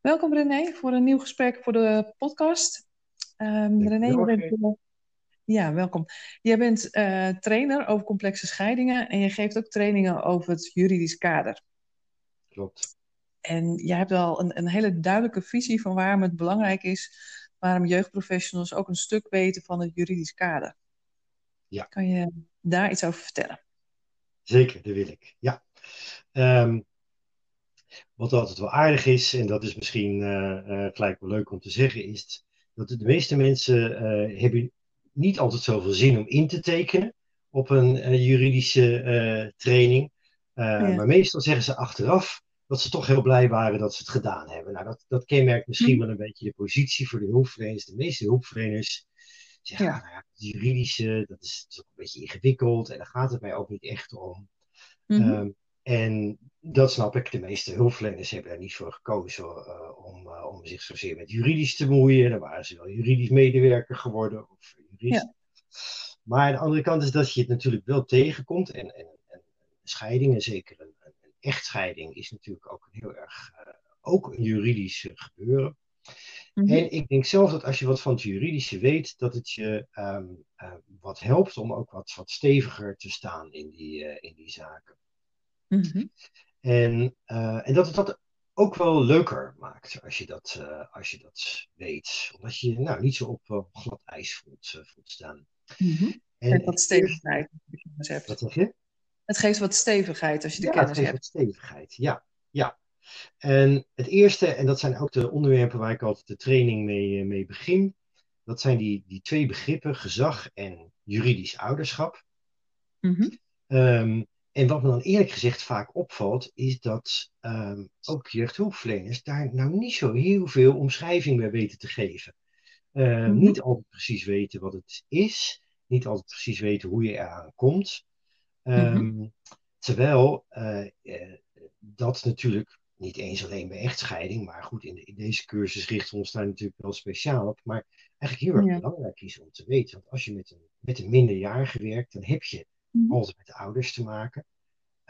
Welkom René voor een nieuw gesprek voor de podcast. Um, René, je bent, uh, ja, welkom. Jij bent uh, trainer over complexe scheidingen en je geeft ook trainingen over het juridisch kader. Klopt. En jij hebt wel een, een hele duidelijke visie van waarom het belangrijk is, waarom jeugdprofessionals ook een stuk weten van het juridisch kader. Ja. Kan je daar iets over vertellen? Zeker, dat wil ik. Ja. Um, wat altijd wel aardig is, en dat is misschien uh, uh, gelijk wel leuk om te zeggen, is dat de meeste mensen uh, hebben niet altijd zoveel zin om in te tekenen op een juridische training. Ja. Maar meestal zeggen ze achteraf dat ze toch heel blij waren dat ze het gedaan hebben. Nou, dat, dat kenmerkt misschien hm. wel een beetje de positie voor de hulpverleners. De meeste hulpverleners zeggen, ja. nou ja, het juridische, dat is, dat is ook een beetje ingewikkeld en daar gaat het mij ook niet echt om. Mm -hmm. um, en dat snap ik. De meeste hulpverleners hebben daar niet voor gekozen uh, om, uh, om zich zozeer met juridisch te bemoeien. Dan waren ze wel juridisch medewerker geworden of jurist. Ja. Maar aan de andere kant is dat je het natuurlijk wel tegenkomt. En, en, en scheidingen, zeker een, een, echtscheiding, is natuurlijk ook een heel erg uh, ook een juridisch gebeuren. Mm -hmm. En ik denk zelf dat als je wat van het juridische weet, dat het je um, wat helpt om ook wat, wat steviger te staan in die, in die zaken. Mm -hmm. En, uh, en dat het dat ook wel leuker maakt als je dat, uh, als je dat weet. Omdat je nou, niet zo op uh, glad ijs voelt, voelt staan. Mm -hmm. En, en wat stevigheid als je kennis hebt. Wat zeg je? Het geeft wat stevigheid als je de ja, kennis het hebt. Wat stevigheid, ja. ja. En het eerste, en dat zijn ook de onderwerpen waar ik altijd de training mee, mee begin. Dat zijn die, die twee begrippen, gezag en juridisch ouderschap. Mm -hmm. um, en wat me dan eerlijk gezegd vaak opvalt, is dat um, ook jeugdhulpverleners daar nou niet zo heel veel omschrijving bij weten te geven. Uh, mm-hmm. Niet altijd precies weten wat het is, niet altijd precies weten hoe je eraan komt. Um, mm-hmm. Terwijl uh, uh, dat natuurlijk niet eens alleen bij echtscheiding, maar goed, in, de, in, deze cursus richten we ons daar natuurlijk wel speciaal op, maar eigenlijk heel erg ja. belangrijk is om te weten. Want als je met een, met een minderjarige werkt, dan heb je altijd met de ouders te maken.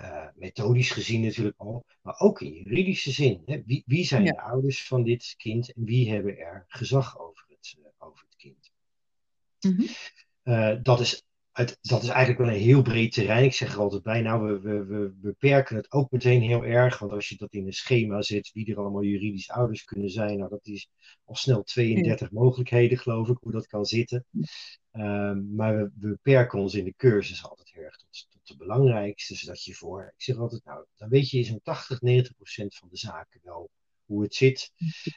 Uh, methodisch gezien natuurlijk al, maar ook in juridische zin. Hè? Wie, wie, zijn ja. de ouders van dit kind en wie hebben er gezag over het, uh, over het kind? Mm-hmm. Uh, dat, is het, dat is eigenlijk wel een heel breed terrein. Ik zeg er altijd bij, nou, we, we, we beperken het ook meteen heel erg. Want als je dat in een schema zet, wie er allemaal juridisch ouders kunnen zijn, nou, dat is al snel 32 ja. mogelijkheden, geloof ik, hoe dat kan zitten. Um, maar we, we, beperken ons in de cursus altijd heel erg tot, tot de belangrijkste, zodat je voor, ik zeg altijd, nou, dan weet je in zo'n 80, 90 procent van de zaken wel hoe het zit.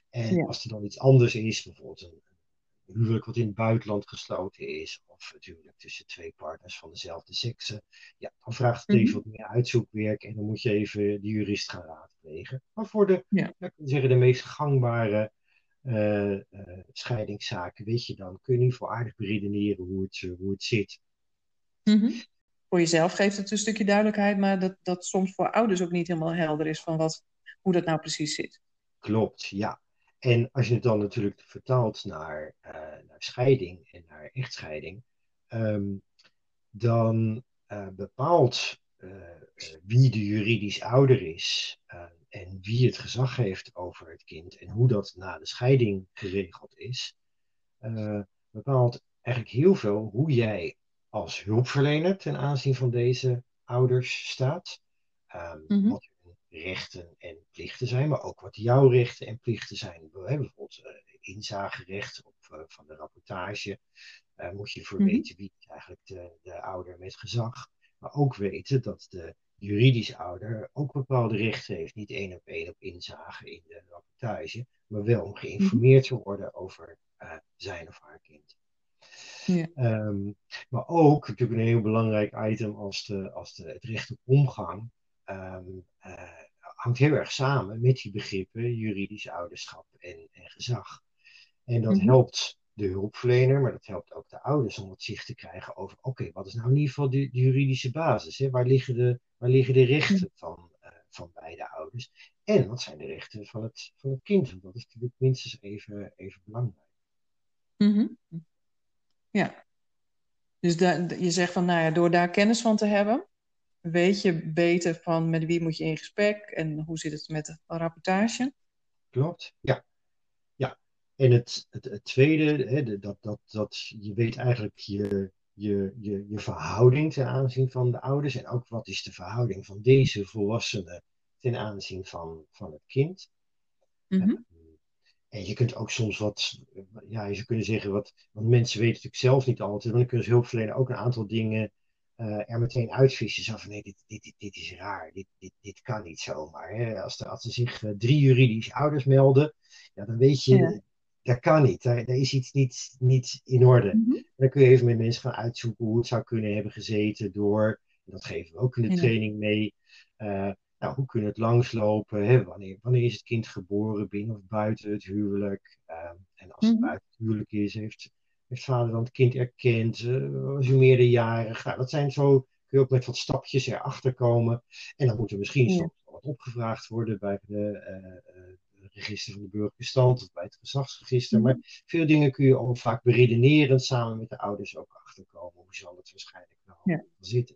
En ja. als er dan iets anders is, bijvoorbeeld een, een huwelijk wat in het buitenland gesloten is, of het huwelijk tussen twee partners van dezelfde sekse, ja, dan vraagt het even wat meer uitzoekwerk en dan moet je even de jurist gaan raadplegen. Maar voor de, ja. ik zeggen, de meest gangbare uh, uh, scheidingszaken, weet je dan, kun je niet voor aardig beredeneren hoe het, uh, hoe het zit. Mm-hmm. Voor jezelf geeft het een stukje duidelijkheid, maar dat, dat soms voor ouders ook niet helemaal helder is van wat, hoe dat nou precies zit. Klopt, ja. En als je het dan natuurlijk vertaalt naar, naar scheiding en naar echtscheiding, um, dan bepaalt wie de juridisch ouder is en wie het gezag heeft over het kind en hoe dat na de scheiding geregeld is, uh, bepaalt eigenlijk heel veel hoe jij als hulpverlener ten aanzien van deze ouders staat. Um, mm-hmm. Wat hun rechten en plichten zijn, maar ook wat jouw rechten en plichten zijn. We hebben bijvoorbeeld uh, inzagerecht of uh, van de rapportage. moet je ervoor mm-hmm. weten wie is eigenlijk de, de ouder met gezag. Maar ook weten dat de juridisch ouder ook bepaalde rechten heeft. Niet één op één op inzage in de rapportage, maar wel om geïnformeerd te worden over uh, zijn of haar kind. Ja. Um, maar ook natuurlijk een heel belangrijk item als, de, als de, het recht op omgang. Um, uh, hangt heel erg samen met die begrippen juridisch ouderschap en, en gezag. En dat mm-hmm. helpt de hulpverlener, maar dat helpt ook de ouders om het zicht te krijgen over, oké, okay, wat is nou in ieder geval de, de juridische basis? Hè? Waar, liggen de, waar liggen de rechten van, uh, van beide ouders? En wat zijn de rechten van het, van het kind? Want dat is natuurlijk minstens even, even belangrijk. Mm-hmm. Ja. Dus da, je zegt van, nou ja, door daar kennis van te hebben, weet je beter van met wie moet je in gesprek en hoe zit het met de rapportage. klopt. Ja. En het, het, het tweede, hè, dat, dat, dat je weet eigenlijk je, je, je, je verhouding ten aanzien van de ouders. En ook wat is de verhouding van deze volwassene ten aanzien van, van het kind. Mm en je kunt ook soms wat, ja, je zou kunnen zeggen wat, want mensen weten natuurlijk zelf niet altijd, want dan kunnen ze hulpverlenen ook een aantal dingen uh, er meteen uitvissen. Zo van nee, dit, dit, dit, dit is raar, dit, dit, dit kan niet zomaar. Hè? Als, er, als er zich uh, drie juridische ouders melden, ja, dan weet je, ja. Dat kan niet, daar, daar, is iets niet, niet in orde. Mm -hmm. Dan kun je even met mensen gaan uitzoeken hoe het zou kunnen hebben gezeten door, dat geven we ook in de training mee. Uh, nou, hoe kunnen het langslopen? Hè? Wanneer, wanneer is het kind geboren, binnen of buiten het huwelijk? Um, en als het mm -hmm. buiten het huwelijk is, heeft, heeft vader dan het kind erkend? Uh, was hij meerderjarig? Nou, dat zijn zo, kun je ook met wat stapjes erachter komen. En dan moet er misschien ja. soms wat opgevraagd worden bij de uh, register van de burgerlijke stand of bij het gezagsregister. Maar veel dingen kun je ook vaak beredeneren samen met de ouders ook achterkomen. Hoe zal het waarschijnlijk nou ja. zitten?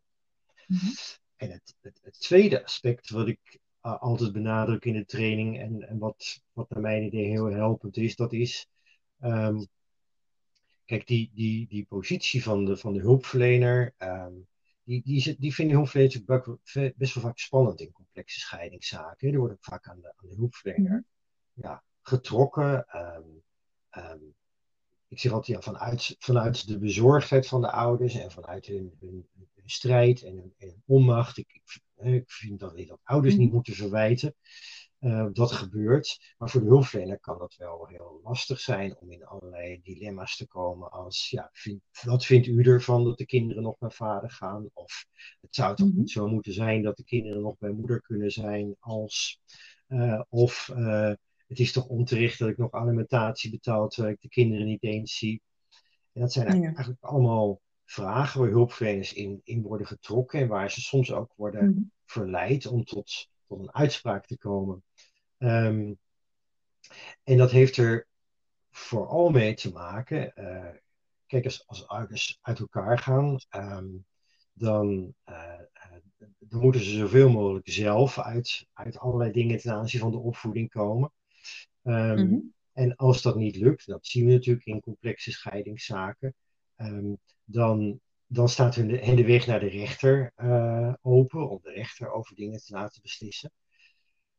Mm -hmm. En het, het, het, tweede aspect wat ik uh, altijd benadruk in de training en, en wat, wat naar mijn idee heel helpend is, dat is, um, kijk, die, die, die positie van de, van de hulpverlener, um, die, die, die vinden hulpverleners best wel vaak spannend in complexe scheidingszaken. Er wordt ook vaak aan de, aan de hulpverlener ja, getrokken. Um, ik zeg altijd, ja, vanuit, vanuit de bezorgdheid van de ouders en vanuit hun, hun, hun strijd en hun, onmacht. Ik, ik, ik, vind dat dat ouders niet moeten verwijten. Uh, dat gebeurt. Maar voor de hulpverlener kan dat wel heel lastig zijn om in allerlei dilemma's te komen. Als, ja, vind, wat vindt u ervan dat de kinderen nog naar vader gaan? Of het zou toch niet zo moeten zijn dat de kinderen nog bij moeder kunnen zijn als. Uh, of uh, het is toch onterecht dat ik nog alimentatie betaal terwijl ik de kinderen niet eens zie. En dat zijn eigenlijk, eigenlijk allemaal vragen waar hulpverleners in, in worden getrokken en waar ze soms ook worden mm. verleid om tot, tot een uitspraak te komen. Um, en dat heeft er vooral mee te maken, uh, kijk, als, als ouders uit elkaar gaan, um, dan, uh, dan moeten ze zoveel mogelijk zelf uit, uit allerlei dingen ten aanzien van de opvoeding komen. Um, mm-hmm. En als dat niet lukt, dat zien we natuurlijk in complexe scheidingszaken, um, dan, dan staat hun de, de weg naar de rechter uh, open om de rechter over dingen te laten beslissen.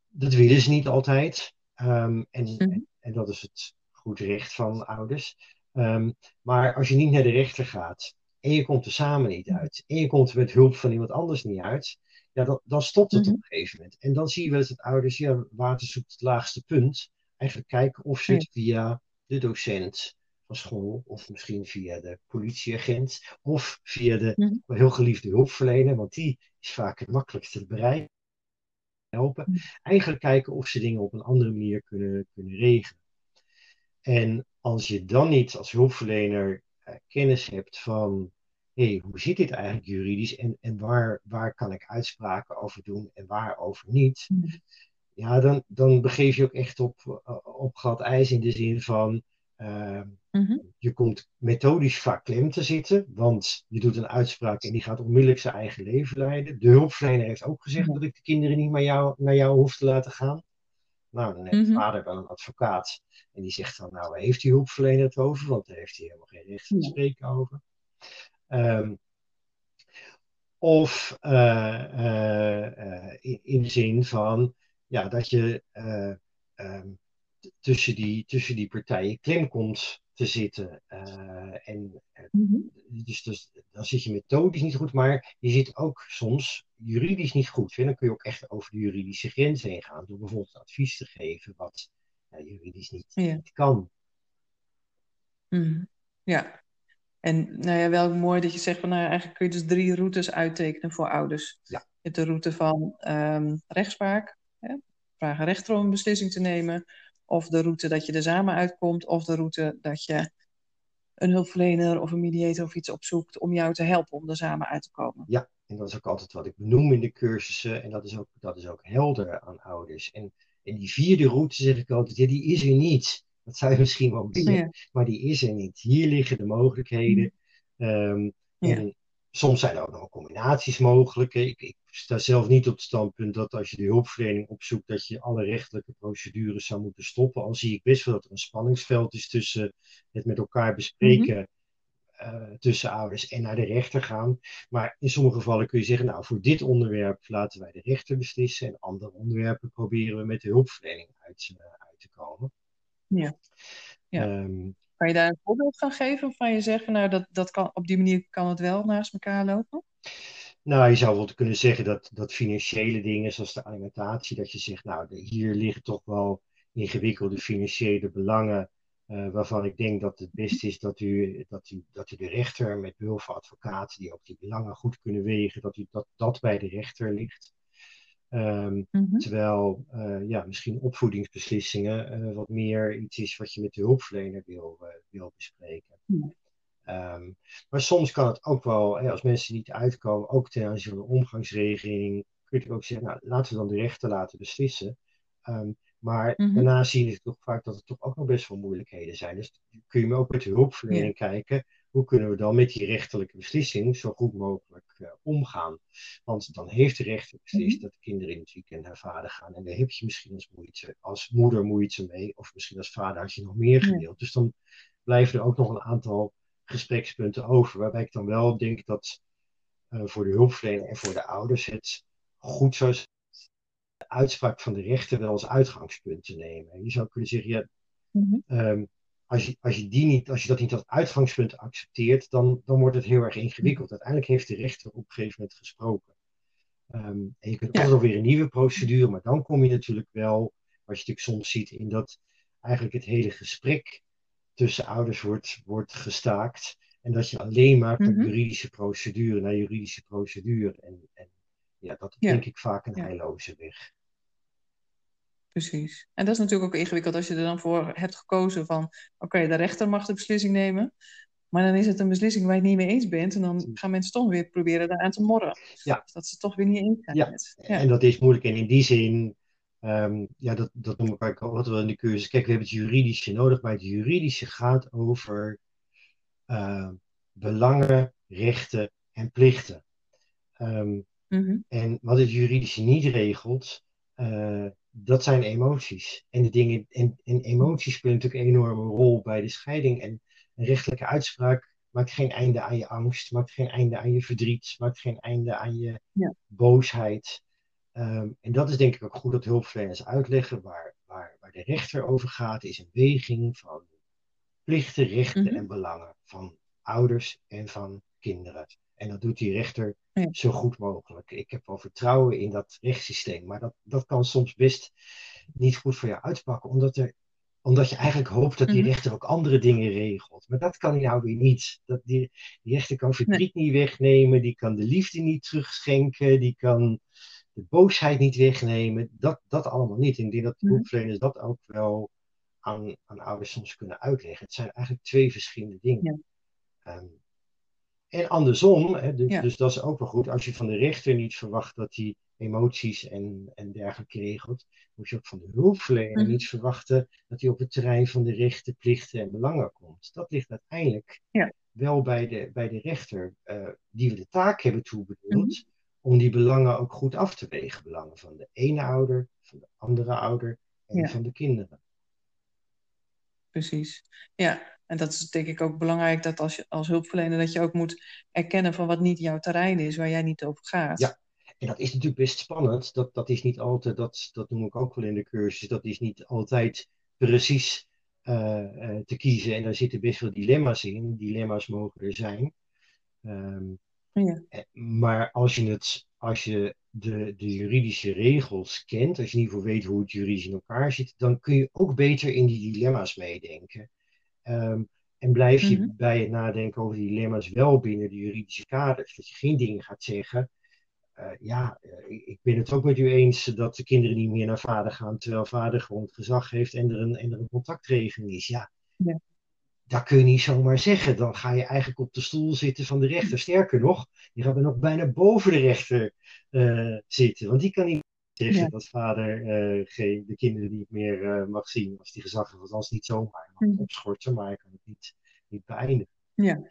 Dat willen ze niet altijd. Um, en, mm-hmm. en, en, dat is het goed recht van ouders. Maar als je niet naar de rechter gaat en je komt er samen niet uit en je komt er met hulp van iemand anders niet uit, ja, dan, dan stopt het mm-hmm. op een gegeven moment. En dan zie je wel eens dat ouders, ja, water zoekt het laagste punt, eigenlijk kijken of ze het via de docent van school, of misschien via de politieagent, of via de mm. heel geliefde hulpverlener, want die is vaak het makkelijkste te bereiken. Helpen. Mm. Eigenlijk kijken of ze dingen op een andere manier kunnen, kunnen regelen. En als je dan niet als hulpverlener uh, kennis hebt van hey, hoe zit dit eigenlijk juridisch en, en waar, waar kan ik uitspraken over doen en waarover niet, mm. Ja, dan, dan begeef je ook echt op, op glad ijs in de zin van uh, mm-hmm. je komt methodisch vaak klem te zitten, want je doet een uitspraak en die gaat onmiddellijk zijn eigen leven leiden. De hulpverlener heeft ook gezegd mm-hmm. dat ik de kinderen niet naar jou, naar jou hoef te laten gaan. Nou, dan heeft mm-hmm. vader wel een advocaat en die zegt dan, nou, waar heeft die hulpverlener het over? Want daar heeft hij helemaal geen recht te spreken over. Um, of uh, uh, in, in, de zin van ja, dat je um, tussen, die, tussen die partijen klem komt te zitten. en, mm-hmm. dus, dus dan zit je methodisch niet goed, maar je zit ook soms juridisch niet goed. En dan kun je ook echt over de juridische grens heen gaan door bijvoorbeeld advies te geven wat juridisch niet, ja. niet kan. Mm. Ja, en nou ja, wel mooi dat je zegt van nou eigenlijk kun je dus drie routes uittekenen voor ouders. Ja. Je hebt de route van um, rechtspraak, hè? vragen rechter om een beslissing te nemen. Of de route dat je er samen uitkomt, of de route dat je een hulpverlener of een mediator of iets opzoekt om jou te helpen om er samen uit te komen. Ja, en dat is ook altijd wat ik benoem in de cursussen. En dat is ook, dat is ook helder aan ouders. En, en die vierde route zeg ik altijd, ja, die is er niet. Dat zou je misschien wel willen, ja. maar die is er niet. Hier liggen de mogelijkheden. Um, ja. En soms zijn er ook nog combinaties mogelijk. Ik, ik, sta zelf niet op het standpunt dat als je de hulpverlening opzoekt, dat je alle rechtelijke procedures zou moeten stoppen. Al zie ik best wel dat er een spanningsveld is tussen het met elkaar bespreken. Mhm. Eh, tussen ouders en naar de rechter gaan. Maar in sommige gevallen kun je zeggen, nou voor dit onderwerp laten wij de rechter beslissen en andere onderwerpen proberen we met de hulpverlening uit, uh, uit te komen. Ja. ja. Ehm, kan je daar een voorbeeld van geven van je zeggen, nou dat, dat kan, op die manier kan het wel naast elkaar lopen? Nou, je zou wel kunnen zeggen dat, dat financiële dingen zoals de alimentatie, dat je zegt, nou hier liggen toch wel ingewikkelde financiële belangen uh, waarvan ik denk dat het beste is dat u, dat, u, dat u de rechter met behulp van advocaten die ook die belangen goed kunnen wegen, dat, u, dat dat bij de rechter ligt. Um, Terwijl uh, ja, misschien opvoedingsbeslissingen uh, wat meer iets is wat je met de hulpverlener wil, wil bespreken. Um, maar soms kan het ook wel, hè, als mensen niet uitkomen, ook ten aanzien van de omgangsregeling, kun je ook zeggen, nou, laten we dan de rechter laten beslissen. Um, maar mm -hmm. daarna zie je toch vaak dat er toch ook nog best wel moeilijkheden zijn. Dus kun je ook met de hulpverlening kijken. Hoe kunnen we dan met die rechterlijke beslissing zo goed mogelijk uh, omgaan? Want dan heeft de rechter beslist mhm. dat de kinderen in het weekend naar vader gaan. En daar heb je misschien als, moeite, als moeder moeite mee. Of misschien als vader had je nog meer gedeeld. Dus dan blijven er ook nog een aantal gesprekspunten over. Waarbij ik dan wel denk dat uh, voor de hulpverlening en voor de ouders het goed zou zijn uitspraak van de rechter wel als uitgangspunt te nemen. Je zou kunnen zeggen, ja, mhm. ehm, als, je, als, je die niet, als je dat niet als uitgangspunt accepteert, dan, dan wordt het heel erg ingewikkeld. Uiteindelijk heeft de rechter op een gegeven moment gesproken. Ehm, en je kunt ja. altijd alweer een nieuwe procedure, maar dan kom je natuurlijk wel, wat je natuurlijk soms ziet, in dat eigenlijk het hele gesprek tussen ouders wordt, wordt gestaakt. En dat je alleen maar van mhm. juridische procedure naar juridische procedure. En, en ja, dat denk ik vaak een heilloze weg. Precies. En dat is natuurlijk ook ingewikkeld als je er dan voor hebt gekozen van, oké, de rechter mag de beslissing nemen, maar dan is het een beslissing waar je het niet mee eens bent en dan gaan mensen toch weer proberen daaraan te morren. Ja. Dus dat ze toch weer niet eens zijn ja. En dat is moeilijk. En in die zin, um, ja, dat, dat noem ik ook altijd wel in de cursus. Kijk, we hebben het juridische nodig, maar het juridische gaat over uh, belangen, rechten en plichten. Um, mm -hmm. En wat het juridische niet regelt, uh, dat zijn emoties. En, de dingen, en, en emoties spelen natuurlijk een enorme rol bij de scheiding. En een rechtelijke uitspraak maakt geen einde aan je angst, maakt geen einde aan je verdriet, maakt geen einde aan je ja. boosheid. Um, en dat is denk ik ook goed dat hulpverleners uitleggen. Waar, waar, waar de rechter over gaat, is een weging van plichten, rechten mm -hmm. en belangen van ouders en van kinderen. En dat doet die rechter zo goed mogelijk. Ik heb wel vertrouwen in dat rechtssysteem, maar dat, dat kan soms best niet goed voor jou uitpakken, omdat, er, omdat je eigenlijk hoopt dat die mhm. rechter ook andere dingen regelt. Maar dat kan hij nou weer niet. Dat die, die rechter kan verdriet niet wegnemen, die kan de liefde niet terugschenken, die kan de boosheid niet wegnemen. Dat, dat allemaal niet. Ik denk dat de hulpverleners dat ook wel aan, aan ouders soms kunnen uitleggen. Het zijn eigenlijk twee verschillende dingen. Ja. Um, en andersom, hè, dus, dus, dat is ook wel goed, als je van de rechter niet verwacht dat hij emoties en, en dergelijke regelt, moet je ook van de hulpverlener mm. niet verwachten dat hij op het terrein van de rechten, plichten en belangen komt. Dat ligt uiteindelijk ja. wel bij de, bij de rechter, uh, die we de taak hebben toebedeeld, mm. om die belangen ook goed af te wegen. Belangen van de ene ouder, van de andere ouder en ja. van de kinderen. Precies. Ja, en dat is denk ik ook belangrijk dat als, je, als hulpverlener dat je ook moet erkennen van wat niet jouw terrein is, waar jij niet over gaat. Ja, en dat is natuurlijk best spannend. Dat, dat is niet altijd, dat, dat noem ik ook wel in de cursus, dat is niet altijd precies uh, uh, te kiezen. En daar zitten best wel dilemma's in. Dilemma's mogen er zijn. Um, ja. Eh, maar als je, het, als je de, de juridische regels kent, als je in ieder geval weet hoe het juridisch in elkaar zit, dan kun je ook beter in die dilemma's meedenken. Um, en blijf je mm-hmm. bij het nadenken over die dilemma's wel binnen de juridische kaders. Dat je geen dingen gaat zeggen. Uh, ja, uh, ik ben het ook met u eens dat de kinderen niet meer naar vader gaan, terwijl vader gewoon het gezag heeft en er een, en er een contactregeling is. Ja, ja, dat kun je niet zomaar zeggen. Dan ga je eigenlijk op de stoel zitten van de rechter. Sterker nog, je gaat er nog bijna boven de rechter uh, zitten, want die kan niet zeggen ja. dat vader uh, geen, de kinderen niet meer uh, mag zien als die gezag heeft. Althans niet zomaar. Hij mag mm. opschorten, maar hij kan het niet, niet beëindigen. Ja.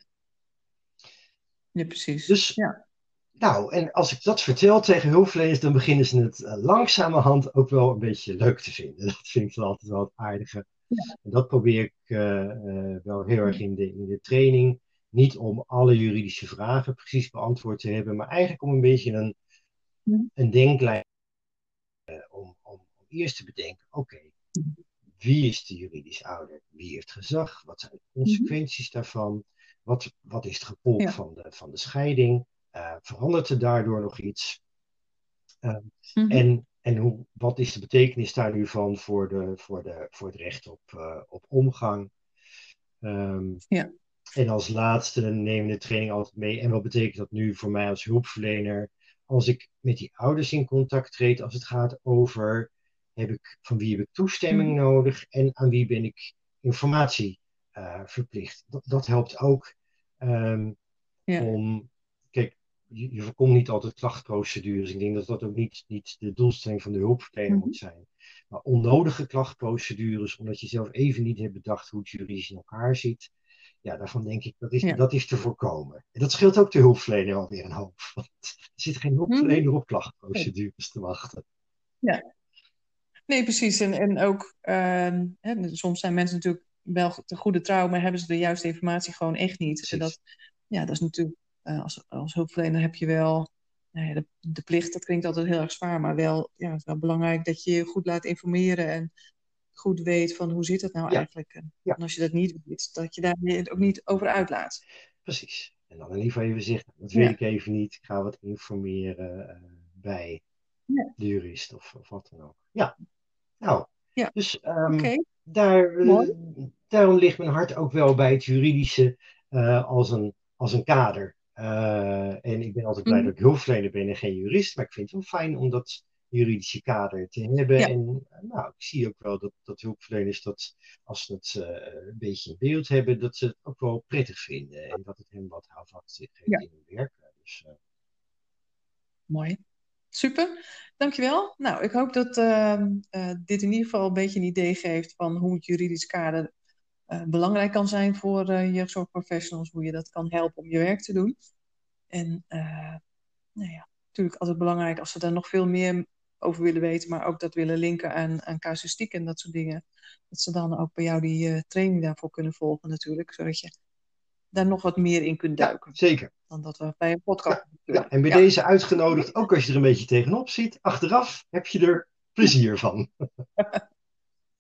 Ja, precies. Dus, ja. nou, en als ik dat vertel tegen hulpverleners, dan beginnen ze het uh, langzamerhand ook wel een beetje leuk te vinden. Dat vind ik dan altijd wel het aardige. Ja. En dat probeer ik uh, uh, wel heel erg in de, in de training. Niet om alle juridische vragen precies beantwoord te hebben, maar eigenlijk om een beetje een, ja. een denklijn. Eerst te bedenken: oké, wie is de juridisch ouder? Wie heeft gezag? Wat zijn de consequenties daarvan? Wat, wat is het gevolg ja. van, de, van de scheiding? Uh, verandert er daardoor nog iets? Uh, mm-hmm. En, en hoe, wat is de betekenis daar nu van voor, de, voor, de, voor het recht op, uh, op omgang? Um, ja. En als laatste nemen we de training altijd mee. En wat betekent dat nu voor mij als hulpverlener? Als ik met die ouders in contact treed, als het gaat over heb ik, van wie heb ik toestemming mm-hmm. nodig en aan wie ben ik informatie uh, verplicht. Dat, dat, helpt ook um, ja. om, kijk, je, je, voorkomt niet altijd klachtprocedures. Ik denk dat dat ook niet, niet de doelstelling van de hulpverlener mm-hmm. moet zijn. Maar onnodige klachtprocedures, omdat je zelf even niet hebt bedacht hoe het juridisch in elkaar zit. Ja, daarvan denk ik, dat is, ja. dat is te voorkomen. En dat scheelt ook de hulpverlener alweer een hoop. Want er zit geen hulpverlener mm-hmm. op klachtprocedures te wachten. Ja, Nee, precies. En, en ook, uh, hè, soms zijn mensen natuurlijk wel te goede trouw, maar hebben ze de juiste informatie gewoon echt niet. En dat, ja, dat is natuurlijk, uh, als, als hulpverlener heb je wel nou ja, de, de, plicht, dat klinkt altijd heel erg zwaar, maar wel, ja, het is wel belangrijk dat je je goed laat informeren en goed weet van hoe zit het nou Ja. eigenlijk. En, Ja. en als je dat niet weet, dat je daar ook niet over uitlaat. Precies. En dan in ieder geval even zeggen, dat weet ik even niet. Ik ga wat informeren eh, bij de jurist of, of wat dan ook. Ja, nou, Ja. dus ehm, daar, eh, daarom ligt mijn hart ook wel bij het juridische eh, als, een, als een kader. Eh, en ik ben altijd blij Mhm. dat ik hulpverlener ben en geen jurist, maar ik vind het wel fijn om dat juridische kader te hebben. Ja. En nou, ik zie ook wel dat, dat hulpverleners dat, als ze het een beetje in beeld hebben, dat ze het ook wel prettig vinden en dat het hen wat houvast geeft Ja. in hun werk. Dus mooi. Super, dankjewel. Nou, ik hoop dat ehm, eh, dit in ieder geval een beetje een idee geeft van hoe het juridisch kader eh, belangrijk kan zijn voor eh, jeugdzorgprofessionals, hoe je dat kan helpen om je werk te doen. En nou ja, natuurlijk altijd belangrijk als ze daar nog veel meer over willen weten, maar ook dat willen linken aan, aan casuïstiek en dat soort dingen. Dat ze dan ook bij jou die training daarvoor kunnen volgen natuurlijk, zodat je daar nog wat meer in kunt ja, duiken zeker. Dan dat we bij een podcast. Ja, en bij Ja. deze uitgenodigd, ook als je er een beetje tegenop ziet, achteraf heb je er plezier van.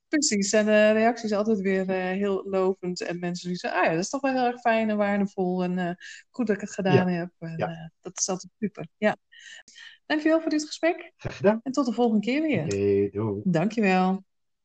Precies, en de reactie is altijd weer eh, heel lovend. En mensen die zeggen, ah ja, dat is toch wel heel erg fijn en waardevol. En eh, goed dat ik het gedaan heb. En, ja. eh, dat is altijd super. Ja. Dankjewel voor dit gesprek. Graag gedaan. En tot de volgende keer weer. Doei. Dankjewel.